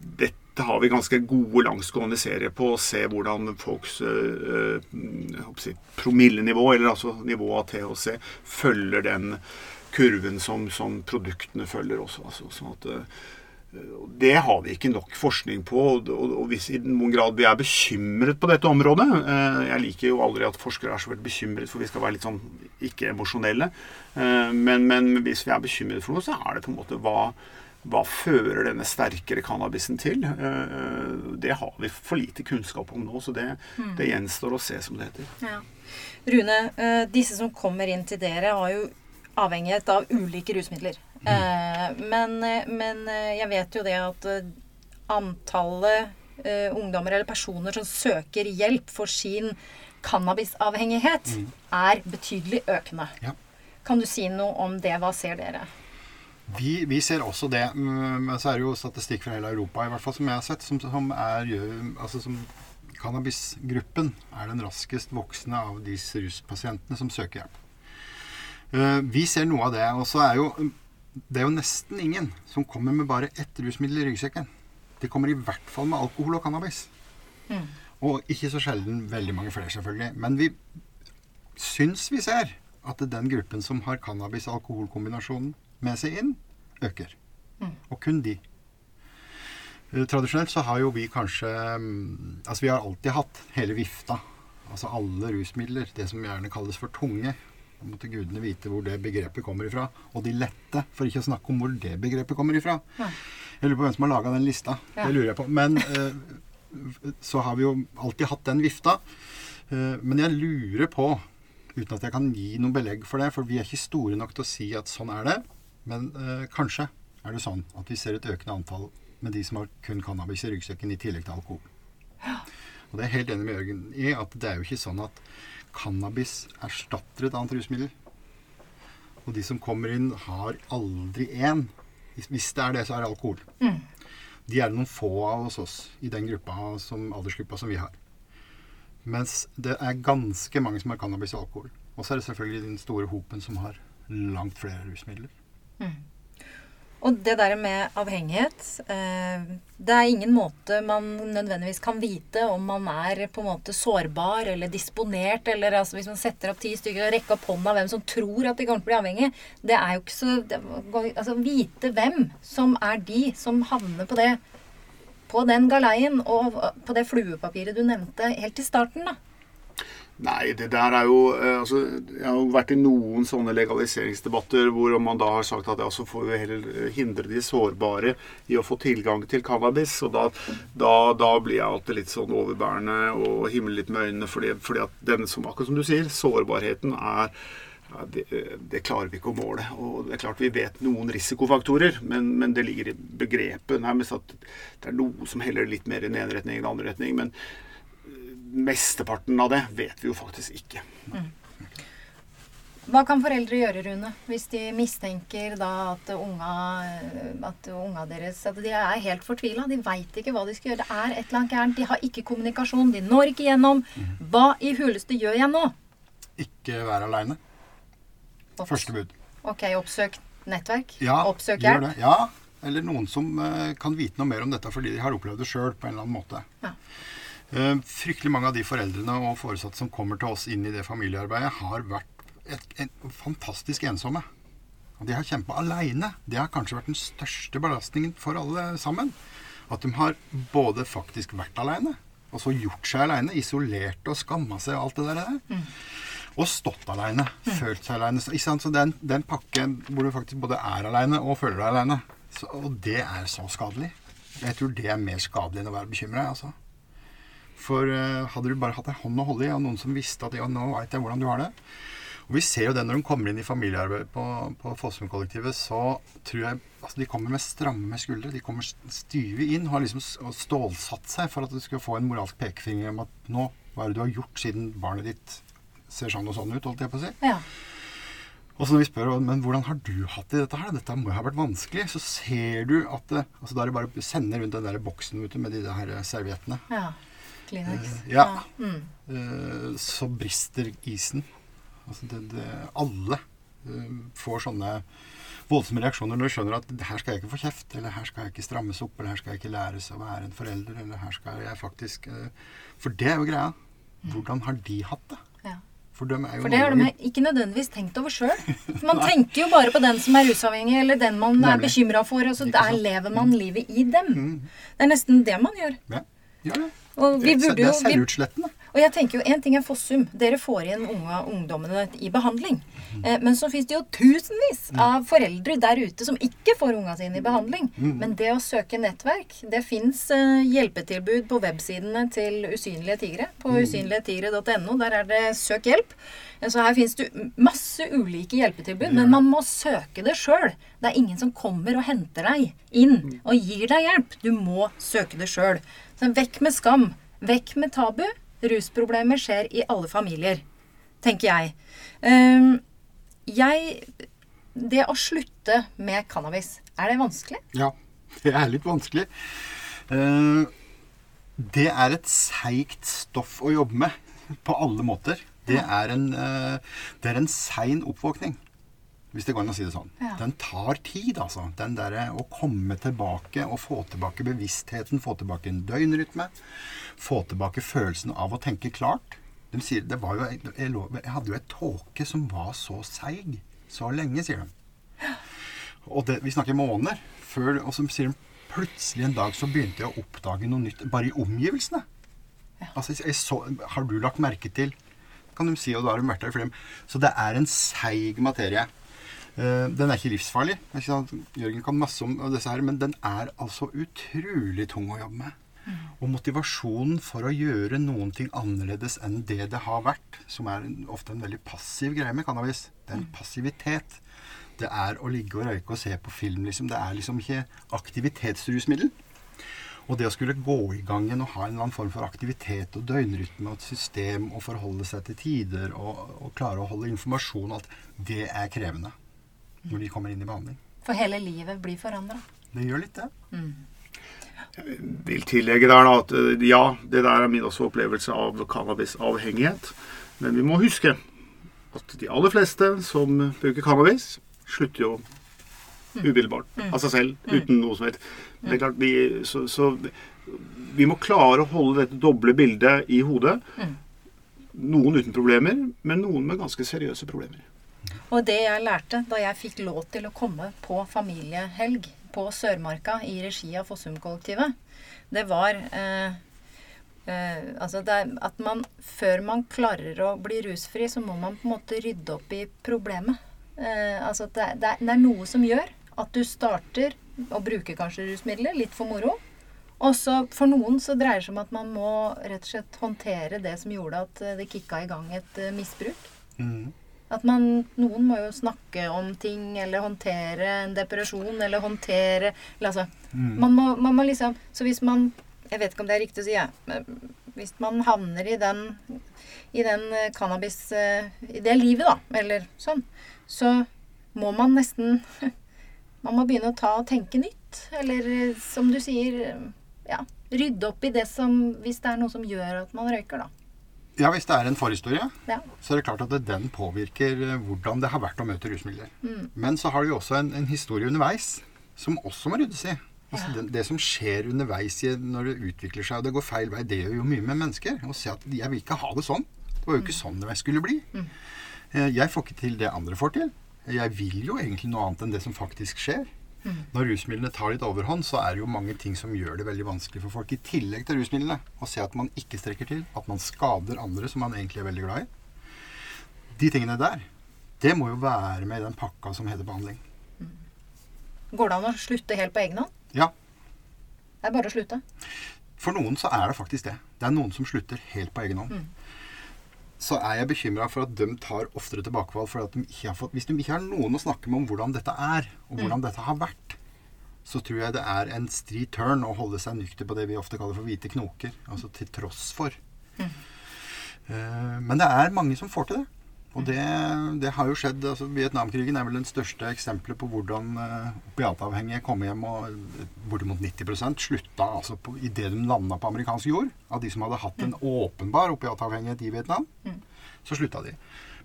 dette har vi ganske gode langsgående serier på. Å se hvordan folks øh, øh, promillenivå, eller altså nivået av THC, følger den kurven som, som produktene følger også. Altså, sånn at, øh, det har vi ikke nok forskning på. Og, hvis i noen grad vi er bekymret på dette området øh, Jeg liker jo aldri at forskere er så veldig bekymret, for vi skal være litt sånn ikke-emosjonelle. Øh, men, men hvis vi er bekymret for noe, så er det på en måte hva hva fører denne sterkere cannabisen til? Eh, Det har vi for lite kunnskap om nå, så det, det gjenstår å se, som det heter. Ja. Rune, eh, disse som kommer inn til dere, har jo avhengighet av ulike rusmidler. Eh, Men, eh, men eh, jeg vet jo det at antallet ungdommer eller personer som søker hjelp for sin cannabisavhengighet, er betydelig økende. Ja. Kan du si noe om det? Hva ser dere? Vi, vi ser også det, mm, men så er det jo statistikk fra hele Europa, i hvert fall som jeg har sett, som, som er altså som Cannabisgruppen er den raskest voksende av disse ruspasientene som søker hjelp. Eh, Vi ser noe av det. Og så er jo det er jo nesten ingen som kommer med bare ett rusmiddel i ryggsekken. De kommer i hvert fall med alkohol og cannabis. Og ikke så sjelden veldig mange flere, selvfølgelig. Men vi syns vi ser at den gruppen som har cannabis-alkohol-kombinasjonen med seg inn, øker. Og kun de. Eh, Tradisjonelt så har jo vi kanskje mm, Altså vi har alltid hatt hele vifta. Altså alle rusmidler. Det som gjerne kalles for tunge. Måtte gudene vite hvor det begrepet kommer ifra. Og de lette, for ikke å snakke om hvor det begrepet kommer ifra. Ja. Jeg lurer på hvem som har laga den lista. Ja. Det lurer jeg på. Men eh, så har vi jo alltid hatt den vifta. Eh, men jeg lurer på, uten at jeg kan gi noe belegg for det, for vi er ikke store nok til å si at sånn er det, men eh, kanskje er det sånn at vi ser et økende antall med de som har kun cannabis i ryggsekken i tillegg til alkohol. Og det er jeg helt enig med Jørgen i, at det er jo ikke sånn at cannabis erstatter et annet rusmiddel. Og de som kommer inn, har aldri én. Hvis det er det, så er det alkohol. De er noen få av hos oss i den gruppa som, aldersgruppa som vi har. Mens det er ganske mange som har cannabis og alkohol. Og så er det selvfølgelig den store hopen som har langt flere rusmidler. Og det der med avhengighet eh, Det er ingen måte man nødvendigvis kan vite om man er på en måte sårbar eller disponert. Eller altså, hvis man setter opp ti stykker og rekker opp hånda hvem som tror at de kommer til å bli avhengig. Det er jo ikke så det, Altså vite hvem som er de som havner på det. På den galeien og på det fluepapiret du nevnte helt i starten, da. Nei, det der er jo eh, altså, Jeg har jo vært i noen sånne legaliseringsdebatter hvor man da har sagt at ja, så får vi heller hindre de sårbare i å få tilgang til cannabis. Og da, da, da blir jeg alltid litt sånn overbærende og himler litt med øynene, fordi, fordi at den som, akkurat som du sier, sårbarheten er ja, det, det, klarer vi ikke å måle. Og det er klart Vi vet noen risikofaktorer, men, men det ligger i begrepet nærmest at det er noe som heller litt mer i den ene retning enn den andre retning. Men mesteparten av det vet vi jo faktisk ikke. Mm. Hva kan foreldre gjøre, Rune, hvis de mistenker da at unga, at unga deres at de er helt fortvila? De veit ikke hva de skal gjøre. Det er et eller annet gærent. De har ikke kommunikasjon. De når ikke gjennom. Hva i huleste gjør jeg nå? Ikke være aleine. Første bud. Ok, oppsøk nettverk? Ja, oppsøk hjelp? Gjør det. Ja, eller noen som uh, kan vite noe mer om dette fordi de har opplevd det sjøl på en eller annen måte. Ja. Uh, fryktelig mange av de foreldrene og foresatte som kommer til oss inn i det familiearbeidet, har vært et, et, fantastisk ensomme. Og de har kjempa aleine. Det har kanskje vært den største belastningen for alle sammen. At de har både faktisk vært aleine, og så gjort seg aleine, isolert og skamma seg og alt det der. Mm. Og stått aleine. Mm. Følt seg aleine. Så den, den pakken hvor du faktisk både er aleine og føler deg aleine, og det er så skadelig. Jeg tror det er mer skadelig enn å være bekymra. Altså. For uh, hadde du bare hatt ei hånd å holde i, og noen som visste at ja, nå veit jeg hvordan du har det Og Vi ser jo det når de kommer inn i familiearbeid på, på Fossum-kollektivet, så tror jeg altså De kommer med stramme skuldre. De kommer styve inn og har liksom stålsatt seg for at du skal få en moralsk pekefinger om at nå, hva er det du har gjort siden barnet ditt ser sånn og sånn ut, holdt jeg på å si. Ja. Og så når vi spør men hvordan har du hatt det i dette her, dette må ha vært vanskelig, så ser du at det, altså Da er det bare å sende rundt den der boksen du, med de der serviettene. Ja. Kleenex. Uh, ja. ja. Mm. Uh, så brister isen. Altså det, det, alle uh, får sånne voldsomme reaksjoner når du skjønner at her skal jeg ikke få kjeft, eller her skal jeg ikke strammes opp, eller her skal jeg ikke læres å være en forelder, eller her skal jeg faktisk For det er jo greia. Mm. Hvordan har de hatt det? Ja. For, de For det har de ikke nødvendigvis tenkt over sjøl. Man tenker jo bare på den som er rusavhengig, eller den man Nærlig. er bekymra for, og så der lever man livet i dem. Mm. Det er nesten det man gjør. Ja, ja det. Og vi burde jo, det er selvutslettende. Og jeg tenker jo, Én ting er Fossum. Dere får igjen unge ungdommene i behandling. Mm. Eh, men så fins det jo tusenvis mm. av foreldre der ute som ikke får unga sine i behandling. Mm. Men det å søke nettverk Det fins eh, hjelpetilbud på websidene til Usynlige tigre. På usynligetigre.no. Der er det 'søk hjelp'. Så her fins det masse ulike hjelpetilbud, men man må søke det sjøl. Det er ingen som kommer og henter deg inn og gir deg hjelp. Du må søke det sjøl. Så vekk med skam. Vekk med tabu. Rusproblemer skjer i alle familier, tenker jeg. Um, jeg Det å slutte med cannabis, er det vanskelig? Ja, det er litt vanskelig. Uh, det er et seigt stoff å jobbe med på alle måter. Det er en, uh, det er en sein oppvåkning. Hvis det går an å si det sånn. Ja. Den tar tid, altså. Den derre å komme tilbake og få tilbake bevisstheten, få tilbake en døgnrytme. Få tilbake følelsen av å tenke klart. De sier, det var jo, jeg, jeg hadde jo et tåke som var så seig så lenge, sier de. Og det, vi snakker måneder. Før, og så sier de plutselig en dag så begynte jeg å oppdage noe nytt bare i omgivelsene. Ja. Altså, så, Har du lagt merke til kan de si, og da har de vært der i flere. Så det er en seig materie. Uh, den er ikke livsfarlig. Ikke Jørgen kan masse om disse her, men den er altså utrolig tung å jobbe med. Mm. Og motivasjonen for å gjøre noen ting annerledes enn det det har vært, som er ofte en veldig passiv greie med cannabis, det er en mm. passivitet. Det er å ligge og røyke og se på film, liksom. Det er liksom ikke aktivitetsrusmiddel. Og det å skulle gå i gang igjen og ha en eller annen form for aktivitet og døgnrytme og et system og forholde seg til tider og, og klare å holde informasjon og alt, det er krevende når de kommer inn i behandling. For hele livet blir forandra? Det gjør litt det. Mm. vil tillegge der da at eh, ja, det der er min også opplevelse av cannabisavhengighet. Men vi må huske at de aller fleste som bruker cannabis, slutter jo umiddelbart av seg selv, uten noe som helst. Det er klart, vi, så, så vi må klare å holde dette doble bildet i hodet. Noen uten problemer, men noen med ganske seriøse problemer. Og det jeg lærte da jeg fikk lov til å komme på familiehelg på Sørmarka i regi av Fossum-kollektivet, det var eh, eh, altså det er at man før man klarer å bli rusfri, så må man på en måte rydde opp i problemet. Eh, altså det, det, er, det er noe som gjør at du starter å bruke kanskje rusmidler litt for moro. Og så for noen så dreier det seg om at man må rett og slett håndtere det som gjorde at eh, det kicka i gang et eh, misbruk. Mm. At man, noen må jo snakke om ting, eller håndtere en depresjon, eller håndtere eller altså, man, må, man må liksom Så hvis man Jeg vet ikke om det er riktig å si, jeg. men hvis man havner i den i den eh, cannabis eh, I det livet, da, eller sånn, så må man nesten Man må begynne å ta og tenke nytt. Eller eh, som du sier Ja, rydde opp i det som Hvis det er noe som gjør at man røyker, da. Ja, hvis det er en forhistorie, Ja. så er det klart at det, den påvirker eh, hvordan det har vært å møte rusmidler. Mm. Men så har du jo også en, en historie underveis som også må ryddes i. Altså, Ja. det, det som skjer underveis i, når det utvikler seg og det går feil vei, det gjør jo mye med mennesker. Å se at jeg vil ikke ha det sånn. Det var jo ikke sånn det skulle bli. Mm. Jeg får ikke til det andre får til. Jeg vil jo egentlig noe annet enn det som faktisk skjer. Når rusmidlene tar litt overhånd, så er det jo mange ting som gjør det veldig vanskelig for folk. I tillegg til rusmidlene. Å se at man ikke strekker til. At man skader andre som man egentlig er veldig glad i. De tingene der, det må jo være med i den pakka som heter behandling. Går det an å slutte helt på egen hånd? Ja, Det er bare å slutte. For noen så er det faktisk det. Det er noen som slutter helt på egen hånd. Så er jeg bekymra for at de tar oftere tilbakefall. For at de ikke har fått, hvis de ikke har noen å snakke med om hvordan dette er, og hvordan dette har vært, så tror jeg det er en stri turn å holde seg nykter på det vi ofte kaller for hvite knoker. Altså til tross for. Eh, men det er mange som får til det. Og det, det har jo skjedd. altså Vietnamkrigen er vel den største eksempelet på hvordan uh, opiatavhengige kom hjem og eh, bortimot 90% slutta altså på, idet de landa på amerikansk jord. Av de som hadde hatt en åpenbar opiatavhengighet i Vietnam, så slutta de.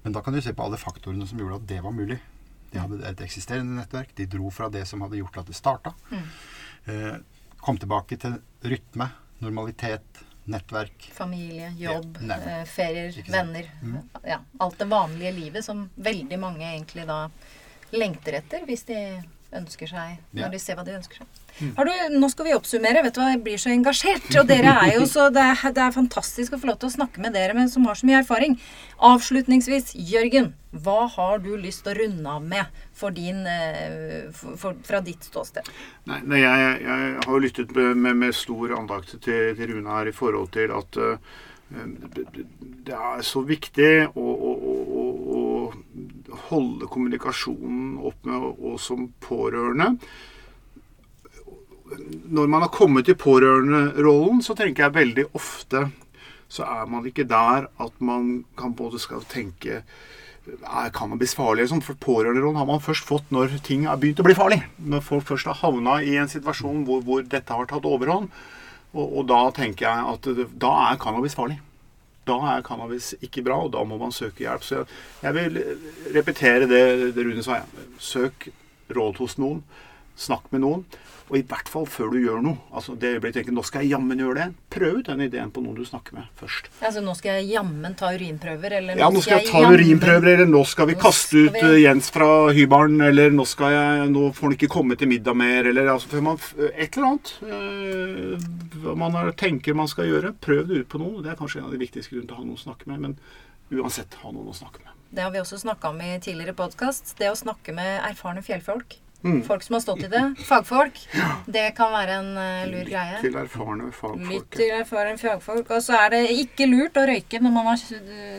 Men da kan du se på alle faktorene som gjorde at det var mulig. De hadde et eksisterende nettverk. De dro fra det som hadde gjort at det starta. Uh, kom tilbake til rytme, normalitet, nettverk. Familie, jobb, Ja, eh, ferier, venner. Mm. Ja, alt det vanlige livet som veldig mange egentlig da lengter etter, hvis de ønsker seg Når Ja. de ser hva de ønsker seg. Du, nå skal vi oppsummere. Vet du hva, Jeg blir så engasjert. Og dere er jo så Det er, det er fantastisk å få lov til å snakke med dere men som har så mye erfaring. Avslutningsvis, Jørgen. Hva har du lyst til å runde av med din, eh, for, for, fra ditt ståsted? Nei, nei jeg, jeg har lyttet med, med, stor andakt til, til Rune her i forhold til at uh, det, er så viktig å, å, å, å, holde kommunikasjonen opp med oss som pårørende. Når man har kommet i pårørenderollen, så tenker jeg veldig ofte så er man ikke der at man kan både skal tenke er cannabis farlig? Sånn, for pårørenderollen har man først fått når ting har begynt å bli farlig. Når folk først har havna i en situasjon hvor, hvor dette har tatt overhånd. Og, og da tenker jeg at da er cannabis farlig. Da er cannabis ikke bra, og da må man søke hjelp. Så jeg, jeg vil repetere det, det Rune sa. Søk råd hos noen. Snakk med noen. Og i hvert fall før du gjør noe. Altså det øyeblikket tenkt tenker nå skal jeg jammen gjøre det. Prøv ut den ideen på noen du snakker med først. Altså, nå skal jeg jammen ta urinprøver, eller Ja, nå skal jeg ta jammen- urinprøver, eller nå skal vi Nå kaste skal ut vi- eh, Jens fra hybelen, eller nå, skal jeg, nå får han ikke komme til middag mer, eller altså, før man, et eller annet eh, hva man har, tenker man skal gjøre. Prøv det ut på noen. Det er kanskje en av de viktigste grunnene til å ha noen å snakke med, men uansett, ha noen å snakke med. Det har vi også snakka om i tidligere podkast. Det å snakke med erfarne fjellfolk. Mm. Folk som har stått i det. Fagfolk. Det kan være en uh, lur greie. Til erfarne fagfolk. Litt til erfarne fagfolk. Og så er det ikke lurt å røyke når man har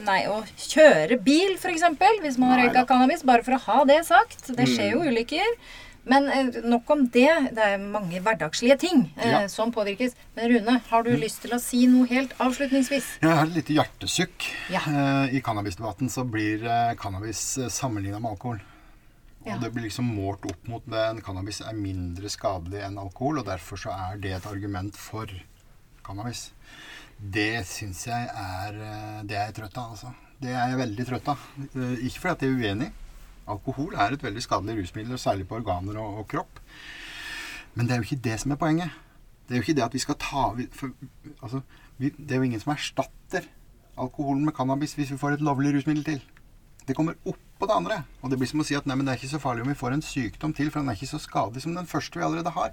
Nei, å kjøre bil, f.eks. Hvis man har røyka cannabis. Bare for å ha det sagt. Det skjer Mm. jo ulykker. Men uh, nok om det. Det er mange hverdagslige ting uh, Ja. som påvirkes. Men Rune, har du lyst til å si noe helt avslutningsvis? Jeg har et lite hjertesukk. Ja. I cannabisdebatten så blir cannabis uh, sammenligna med alkohol. Ja. Og det blir liksom målt opp mot at cannabis er mindre skadelig enn alkohol, og derfor så er det et argument for cannabis. Det syns jeg er eh, Det er jeg trøtt av, altså. Det er jeg veldig trøtt av. Eh, Ikke fordi at jeg er uenig. Alkohol er et veldig skadelig rusmiddel, særlig på organer og, og kropp. Men det er jo ikke det som er poenget. Det er jo ikke det at vi skal ta for, altså, vi, Det er jo ingen som erstatter alkoholen med cannabis hvis vi får et lovlig rusmiddel til. Det kommer oppå det andre. Og det blir som å si at nei, men det er ikke så farlig om vi får en sykdom til, for den er ikke så skadelig som den første vi allerede har.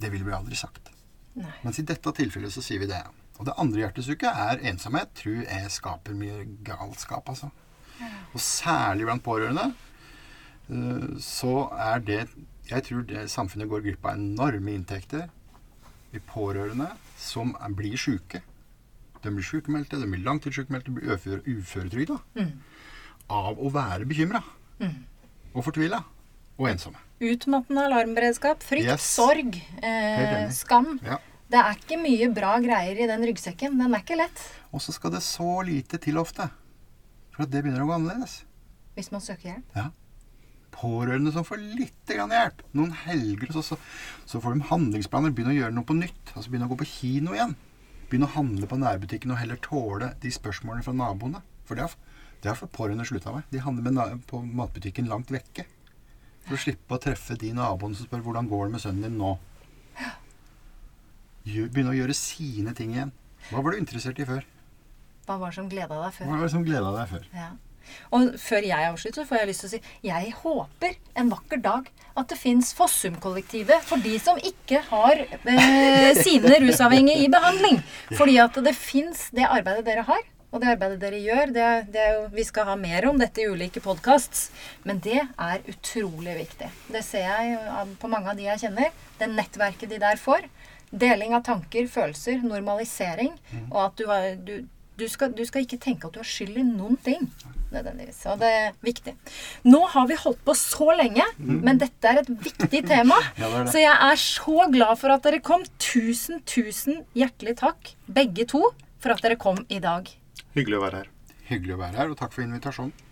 Det ville vi aldri sagt. Nei. Mens i dette tilfellet så sier vi det. Og det andre hjertesukket er ensomhet. Tror jeg skaper mye galskap, altså. Og særlig blant pårørende. eh, Så er det Jeg tror det samfunnet går glipp av enorme inntekter i pårørende som blir sjuke. De blir sjukmeldte, de blir langtidssjukmeldte, blir uføre, uføretrygda. Mm. Av å være bekymra. Og fortvila. Og ensomme. Utmattende alarmberedskap, frykt, Yes. sorg, eh, skam. Ja. Det er ikke mye bra greier i den ryggsekken. Den er ikke lett Og så skal det så lite til ofte for at det begynner å gå annerledes. hvis man søker hjelp. Ja. Pårørende som får litt grann hjelp. Noen helger, så, så, så får de handlingsplaner. Begynne å gjøre noe på nytt. Altså Begynne å gå på kino igjen. Begynne å handle på nærbutikken og heller tåle de spørsmålene fra naboene. For det har, det har pårørende slutta med. De handler med på matbutikken langt vekke. For å slippe å treffe de naboene som spør hvordan går det med sønnen din nå. Begynne å gjøre sine ting igjen. Hva var du interessert i før? Hva var det som gleda deg før? Hva var det som gleda deg før? Ja. Og før jeg avslutter, så får jeg lyst til å si jeg håper en vakker dag at det fins Fossum-kollektivet for de som ikke har eh, sine rusavhengige i behandling. Fordi at det fins det arbeidet dere har, og det arbeidet dere gjør. Det, det jo, vi skal ha mer om dette i ulike podkasts, men det er utrolig viktig. Det ser jeg på mange av de jeg kjenner. Det nettverket de der får. Deling av tanker, følelser, normalisering. Og at du, du, du, skal, du skal ikke tenke at du har skyld i noen ting. Nødvendigvis. Og det er viktig. Nå har vi holdt på så lenge, men dette er et viktig tema. Ja, det det. Så jeg er så glad for at dere kom. Tusen, tusen hjertelig takk, begge to, for at dere kom i dag. Hyggelig å være her. Hyggelig å være her, og takk for invitasjonen.